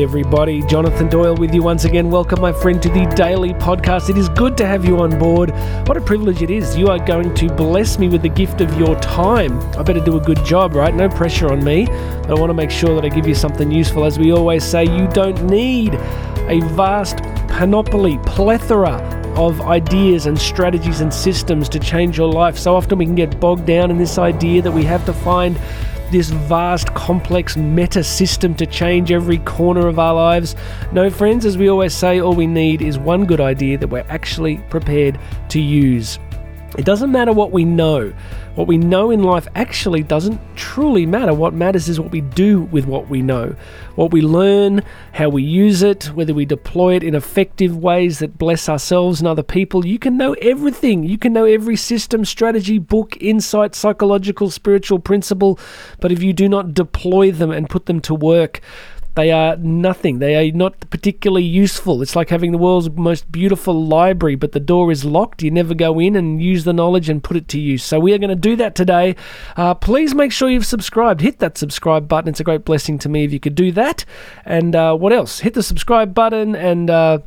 Everybody. Jonathan Doyle with you once again. Welcome, my friend, to the daily podcast. It is good to have you on board. What a privilege it is. You are going to bless me with the gift of your time. I better do a good job, right? No pressure on me. I want to make sure that I give you something useful. As we always say, you don't need a vast panoply, plethora of ideas and strategies and systems to change your life. So often we can get bogged down in this idea that we have to find this vast, complex meta system to change every corner of our lives. No, friends, as we always say, all we need is one good idea that we're actually prepared to use. It doesn't matter what we know. What we know in life actually doesn't truly matter. What matters is what we do with what we know. What we learn, how we use it, whether we deploy it in effective ways that bless ourselves and other people. You can know everything. You can know every system, strategy, book, insight, psychological, spiritual principle. But if you do not deploy them and put them to work, they are nothing. They are not particularly useful. It's like having the world's most beautiful library, but the door is locked. You never go in and use the knowledge and put it to use. So we are going to do that today. Uh, please make sure you've subscribed. Hit that subscribe button. It's a great blessing to me if you could do that. And uh, what else? Hit the subscribe button and. Uh,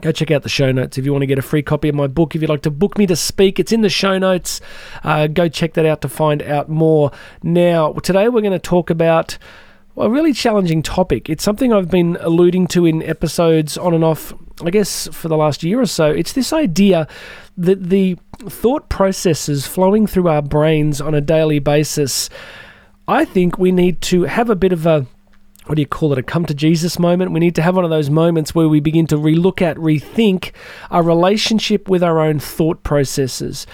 Go check out the show notes if you want to get a free copy of my book. If you'd like to book me to speak, it's in the show notes. Uh, go check that out to find out more. Now, today we're going to talk about a really challenging topic. It's something I've been alluding to in episodes on and off, I guess, for the last year or so. It's this idea that the thought processes flowing through our brains on a daily basis, I think we need to have a bit of a what do you call it, a come to Jesus moment. We need to have one of those moments where we begin to relook at, rethink our relationship with our own thought processes.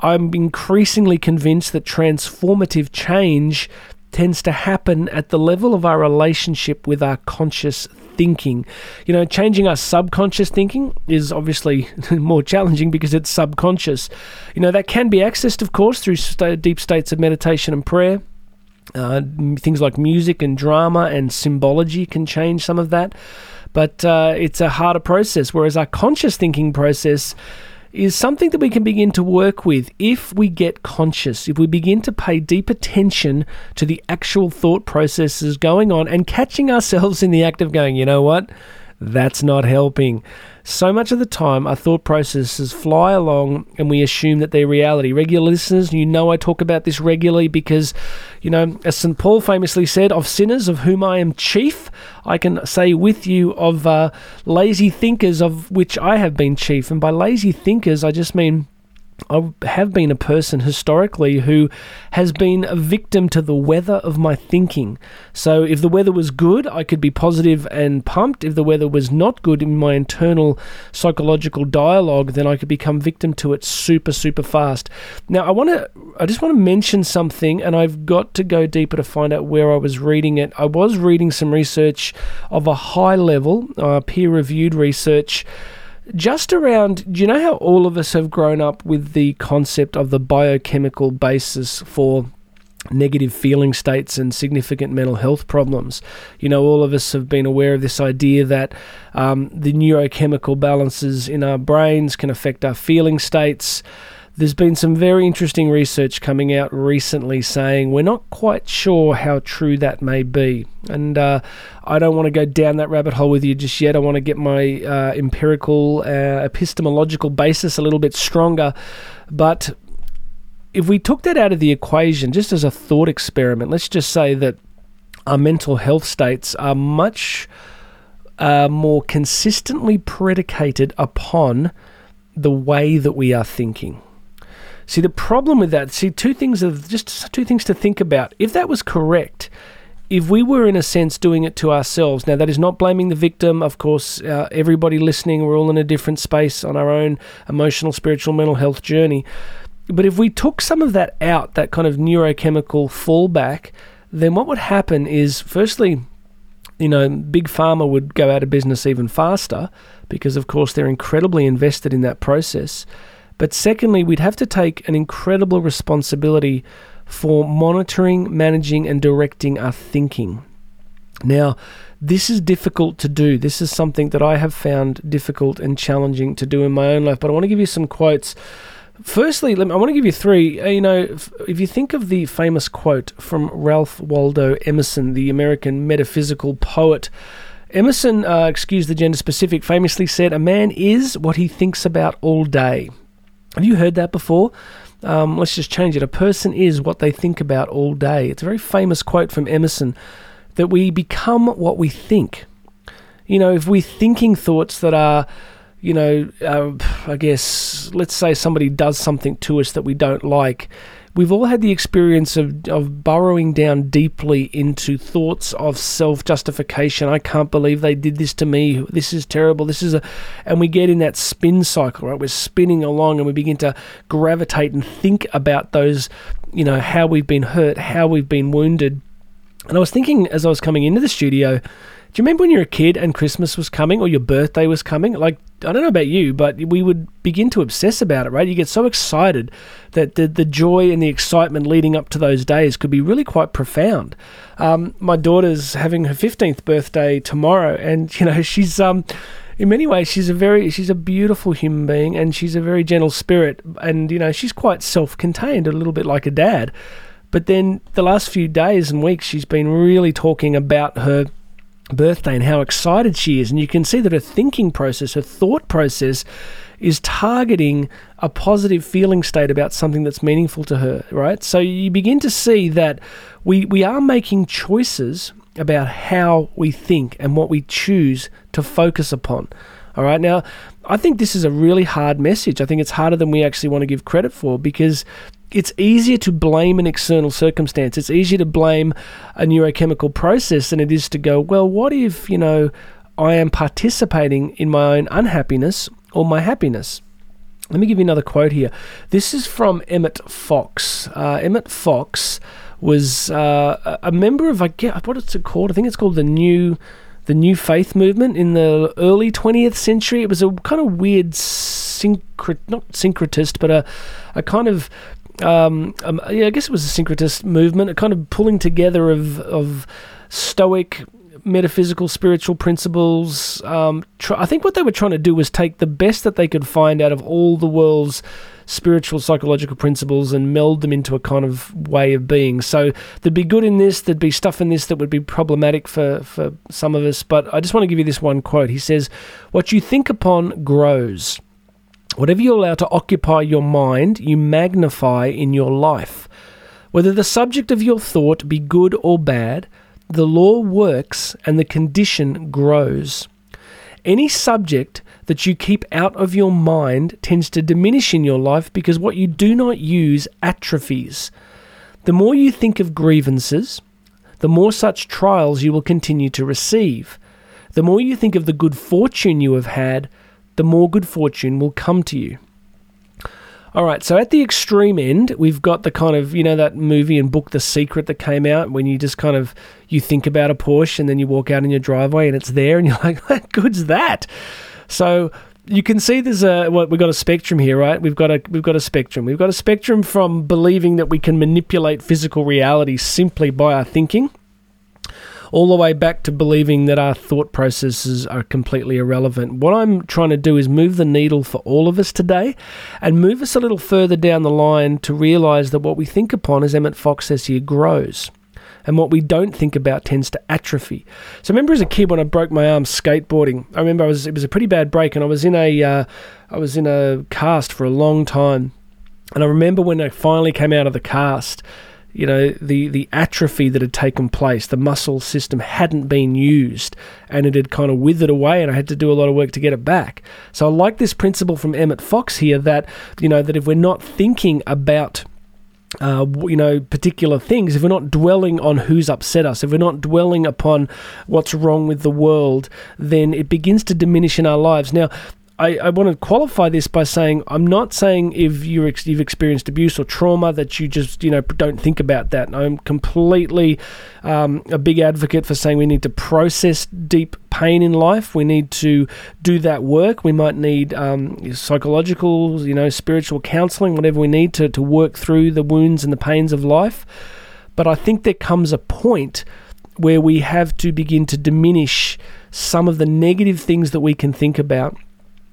I'm increasingly convinced that transformative change tends to happen at the level of our relationship with our conscious thinking. You know, changing our subconscious thinking is obviously more challenging because it's subconscious. You know, that can be accessed, of course, through st- deep states of meditation and prayer. Uh, things like music and drama and symbology can change some of that, but uh, it's a harder process. Whereas our conscious thinking process is something that we can begin to work with if we get conscious, if we begin to pay deep attention to the actual thought processes going on and catching ourselves in the act of going, you know what? That's not helping. So much of the time, our thought processes fly along and we assume that they're reality. Regular listeners, you know I talk about this regularly because, you know, as St. Paul famously said, of sinners of whom I am chief, I can say with you of uh, lazy thinkers of which I have been chief. And by lazy thinkers, I just mean I have been a person historically who has been a victim to the weather of my thinking. So, if the weather was good, I could be positive and pumped. If the weather was not good in my internal psychological dialogue, then I could become victim to it super, super fast. Now, I want to, I just want to mention something, and I've got to go deeper to find out where I was reading it. I was reading some research of a high level, uh, peer reviewed research just around, do you know how all of us have grown up with the concept of the biochemical basis for negative feeling states and significant mental health problems. You know, all of us have been aware of this idea that um, the neurochemical balances in our brains can affect our feeling states. There's been some very interesting research coming out recently saying we're not quite sure how true that may be. And uh, I don't want to go down that rabbit hole with you just yet. I want to get my uh, empirical, uh, epistemological basis a little bit stronger. But if we took that out of the equation, just as a thought experiment, let's just say that our mental health states are much uh, more consistently predicated upon the way that we are thinking. See, the problem with that, see, two things of just two things to think about. If that was correct, if we were in a sense doing it to ourselves, now that is not blaming the victim. Of course, uh, everybody listening, we're all in a different space on our own emotional, spiritual, mental health journey. But if we took some of that out, that kind of neurochemical fallback, then what would happen is, firstly, you know, big pharma would go out of business even faster because, of course, they're incredibly invested in that process. But secondly, we'd have to take an incredible responsibility for monitoring, managing, and directing our thinking. Now, this is difficult to do. This is something that I have found difficult and challenging to do in my own life. But I want to give you some quotes. Firstly, I want to give you three. Uh, you know, if you think of the famous quote from Ralph Waldo Emerson, the American metaphysical poet, Emerson, uh, excuse the gender specific, famously said, A man is what he thinks about all day. Have you heard that before? Um, let's just change it. A person is what they think about all day. It's a very famous quote from Emerson that we become what we think. You know, if we're thinking thoughts that are, you know, uh, I guess, let's say somebody does something to us that we don't like, we've all had the experience of, of burrowing down deeply into thoughts of self justification. I can't believe they did this to me. This is terrible. This is a. And we get in that spin cycle, right? We're spinning along and we begin to gravitate and think about those, you know, how we've been hurt, how we've been wounded. And I was thinking as I was coming into the studio, do you remember when you were a kid and Christmas was coming or your birthday was coming? Like, I don't know about you, but we would begin to obsess about it, right? You get so excited that the, the joy and the excitement leading up to those days could be really quite profound. Um, my daughter's having her 15th birthday tomorrow, and, you know, she's. Um, in many ways she's a very she's a beautiful human being and she's a very gentle spirit and you know she's quite self-contained a little bit like a dad but then the last few days and weeks she's been really talking about her birthday and how excited she is. And you can see that her thinking process, her thought process, is targeting a positive feeling state about something that's meaningful to her, right? So you begin to see that we, we are making choices about how we think and what we choose to focus upon. All right. Now, I think this is a really hard message. I think it's harder than we actually want to give credit for because it's easier to blame an external circumstance. It's easier to blame a neurochemical process than it is to go, well, what if, you know, I am participating in my own unhappiness or my happiness? Let me give you another quote here. This is from Emmett Fox. Uh, Emmett Fox was uh, a member of, I get, what it's called? I think it's called the New the New Faith movement in the early 20th century. It was a kind of weird syncret, not syncretist, but a, a kind of um, um, yeah, I guess it was a syncretist movement, a kind of pulling together of of Stoic metaphysical spiritual principles. Um, tr- I think what they were trying to do was take the best that they could find out of all the world's spiritual psychological principles and meld them into a kind of way of being. So there'd be good in this, there'd be stuff in this that would be problematic for, for some of us. But I just want to give you this one quote. He says, What you think upon grows. Whatever you allow to occupy your mind, you magnify in your life. Whether the subject of your thought be good or bad, the law works and the condition grows. Any subject that you keep out of your mind tends to diminish in your life because what you do not use atrophies. The more you think of grievances, the more such trials you will continue to receive. The more you think of the good fortune you have had, the more good fortune will come to you. All right, so at the extreme end, we've got the kind of, you know, that movie and book The Secret that came out when you just kind of you think about a Porsche and then you walk out in your driveway and it's there and you're like, what good's that? So you can see there's a well, we've got a spectrum here, right? We've got a we've got a spectrum. We've got a spectrum from believing that we can manipulate physical reality simply by our thinking all the way back to believing that our thought processes are completely irrelevant. What I'm trying to do is move the needle for all of us today and move us a little further down the line to realize that what we think upon, as Emmett Fox says here, grows. And what we don't think about tends to atrophy. So I remember as a kid when I broke my arm skateboarding. I remember I was it was a pretty bad break, and I was in a uh, I was in a cast for a long time. And I remember when I finally came out of the cast, you know the the atrophy that had taken place the muscle system hadn't been used and it had kind of withered away and I had to do a lot of work to get it back so I like this principle from Emmett Fox here that you know that if we're not thinking about uh, you know, particular things, if we're not dwelling on who's upset us, if we're not dwelling upon what's wrong with the world, then it begins to diminish in our lives. Now, I, I want to qualify this by saying I'm not saying if you have experienced abuse or trauma that you just you know don't think about that. I'm completely um, a big advocate for saying we need to process deep pain in life. We need to do that work. We might need um, psychological, you know, spiritual counseling, whatever we need to to work through the wounds and the pains of life. But I think there comes a point where we have to begin to diminish some of the negative things that we can think about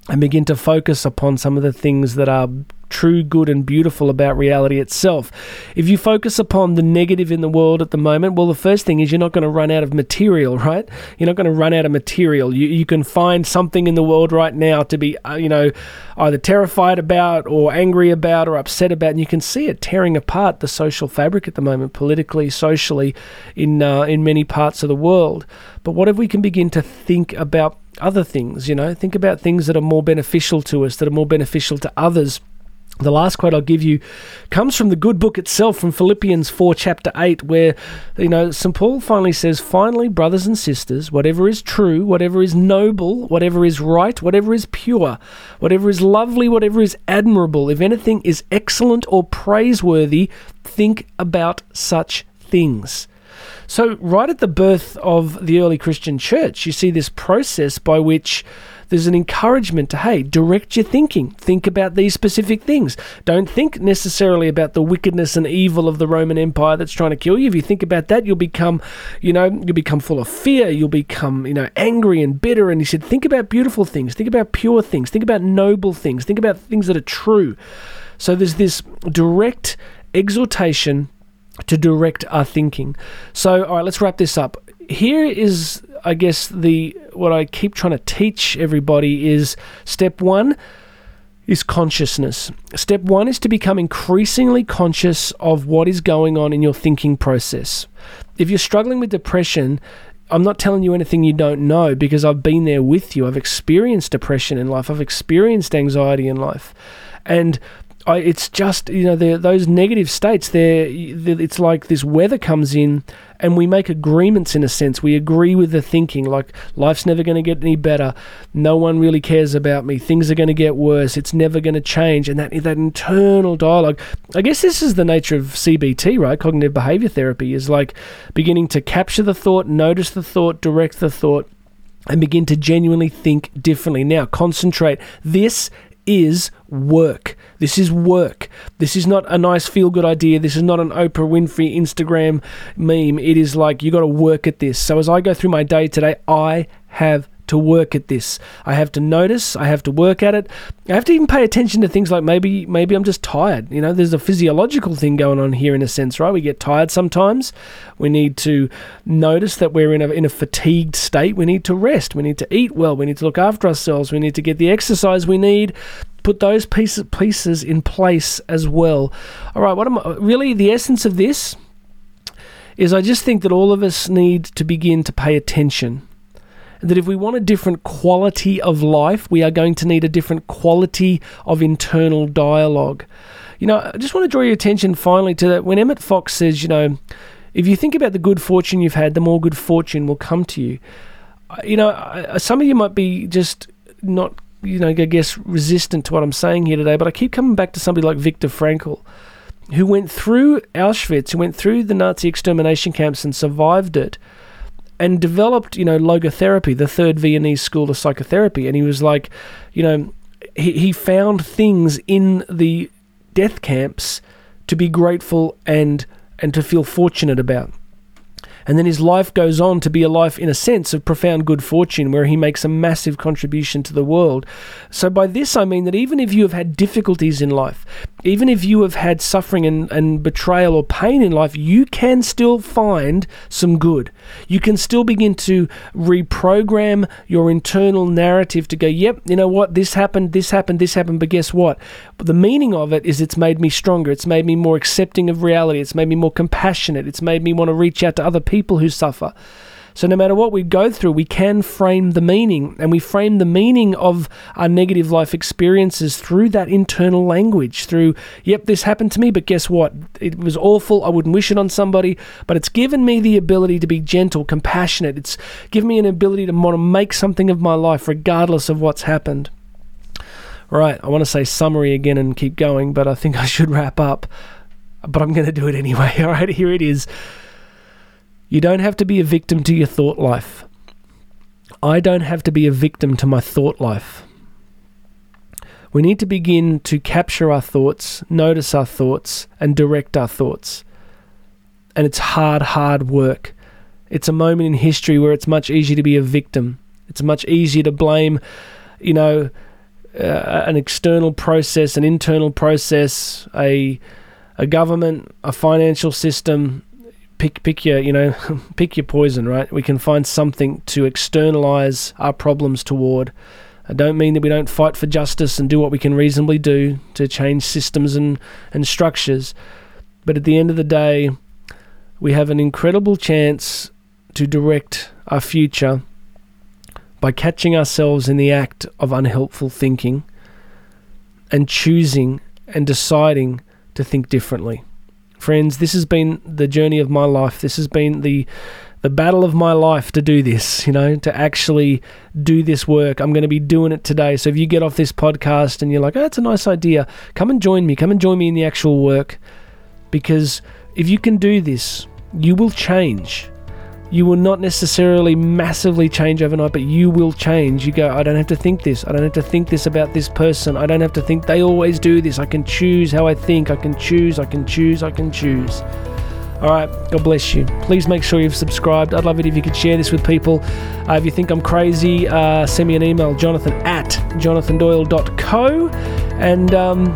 and begin to focus upon some of the things that are true, good, and beautiful about reality itself. If you focus upon the negative in the world at the moment, well, the first thing is you're not going to run out of material, right? You're not going to run out of material. You, you can find something in the world right now to be, uh, you know, either terrified about or angry about or upset about, and you can see it tearing apart the social fabric at the moment, politically, socially, in uh, in many parts of the world. But what if we can begin to think about other things? You know, think about things that are more beneficial to us, that are more beneficial to others the last quote I'll give you comes from the good book itself, from Philippians 4, chapter 8, where, you know, St. Paul finally says, Finally, brothers and sisters, whatever is true, whatever is noble, whatever is right, whatever is pure, whatever is lovely, whatever is admirable, if anything is excellent or praiseworthy, think about such things. So, right at the birth of the early Christian church, you see this process by which there's an encouragement to, hey, direct your thinking. Think about these specific things. Don't think necessarily about the wickedness and evil of the Roman Empire that's trying to kill you. If you think about that, you'll become, you know, you'll become full of fear. You'll become, you know, angry and bitter. And he said, think about beautiful things. Think about pure things. Think about noble things. Think about things that are true. So there's this direct exhortation to direct our thinking. So, all right, let's wrap this up. Here is I guess the what I keep trying to teach everybody is step 1 is consciousness. Step 1 is to become increasingly conscious of what is going on in your thinking process. If you're struggling with depression, I'm not telling you anything you don't know because I've been there with you. I've experienced depression in life. I've experienced anxiety in life. And I, it's just you know those negative states. There, it's like this weather comes in, and we make agreements in a sense. We agree with the thinking, like life's never going to get any better. No one really cares about me. Things are going to get worse. It's never going to change. And that that internal dialogue. I guess this is the nature of CBT, right? Cognitive behavior therapy is like beginning to capture the thought, notice the thought, direct the thought, and begin to genuinely think differently. Now, concentrate. This is work. This is work. This is not a nice feel good idea. This is not an Oprah Winfrey Instagram meme. It is like you got to work at this. So as I go through my day today, I have to work at this. I have to notice, I have to work at it. I have to even pay attention to things like maybe maybe I'm just tired. You know, there's a physiological thing going on here in a sense, right? We get tired sometimes. We need to notice that we're in a in a fatigued state. We need to rest. We need to eat well. We need to look after ourselves. We need to get the exercise we need. Put those pieces pieces in place as well. All right, what am I, really the essence of this is I just think that all of us need to begin to pay attention that if we want a different quality of life, we are going to need a different quality of internal dialogue. You know, I just want to draw your attention finally to that when Emmett Fox says, you know, if you think about the good fortune you've had, the more good fortune will come to you. You know, some of you might be just not, you know, I guess resistant to what I'm saying here today, but I keep coming back to somebody like Viktor Frankl, who went through Auschwitz, who went through the Nazi extermination camps and survived it and developed, you know, logotherapy, the third Viennese school of psychotherapy. And he was like, you know, he, he found things in the death camps to be grateful and and to feel fortunate about. And then his life goes on to be a life, in a sense, of profound good fortune, where he makes a massive contribution to the world. So, by this, I mean that even if you have had difficulties in life, even if you have had suffering and, and betrayal or pain in life, you can still find some good. You can still begin to reprogram your internal narrative to go, yep, you know what, this happened, this happened, this happened, but guess what? But the meaning of it is it's made me stronger. It's made me more accepting of reality. It's made me more compassionate. It's made me want to reach out to other people who suffer. So, no matter what we go through, we can frame the meaning, and we frame the meaning of our negative life experiences through that internal language. Through, yep, this happened to me, but guess what? It was awful. I wouldn't wish it on somebody, but it's given me the ability to be gentle, compassionate. It's given me an ability to want to make something of my life, regardless of what's happened. Right, I want to say summary again and keep going, but I think I should wrap up. But I'm going to do it anyway. All right, here it is. You don't have to be a victim to your thought life. I don't have to be a victim to my thought life. We need to begin to capture our thoughts, notice our thoughts, and direct our thoughts. And it's hard, hard work. It's a moment in history where it's much easier to be a victim. It's much easier to blame, you know, uh, an external process, an internal process, a a government, a financial system. Pick pick your you know pick your poison, right? We can find something to externalize our problems toward. I don't mean that we don't fight for justice and do what we can reasonably do to change systems and, and structures. But at the end of the day, we have an incredible chance to direct our future by catching ourselves in the act of unhelpful thinking and choosing and deciding to think differently. Friends, this has been the journey of my life. This has been the the battle of my life to do this, you know, to actually do this work. I'm going to be doing it today. So if you get off this podcast and you're like, oh, that's a nice idea, come and join me. Come and join me in the actual work. Because if you can do this, you will change you will not necessarily massively change overnight, but you will change. You go, I don't have to think this. I don't have to think this about this person. I don't have to think they always do this. I can choose how I think. I can choose. I can choose. I can choose. All right, God bless you. Please make sure you've subscribed. I'd love it if you could share this with people. Uh, if you think I'm crazy, uh, send me an email, jonathan at jonathandoyle.co. And, um,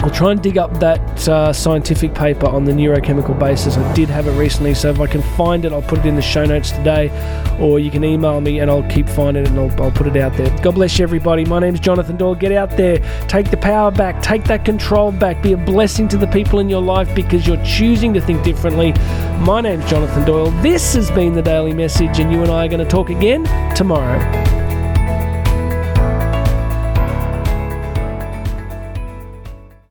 I'll try and dig up that uh, scientific paper on the neurochemical basis. I did have it recently, so if I can find it, I'll put it in the show notes today, or you can email me and I'll keep finding it and I'll, I'll put it out there. God bless you, everybody. My name's Jonathan Doyle. Get out there, take the power back, take that control back, be a blessing to the people in your life because you're choosing to think differently. My name's Jonathan Doyle. This has been the Daily Message, and you and I are going to talk again tomorrow.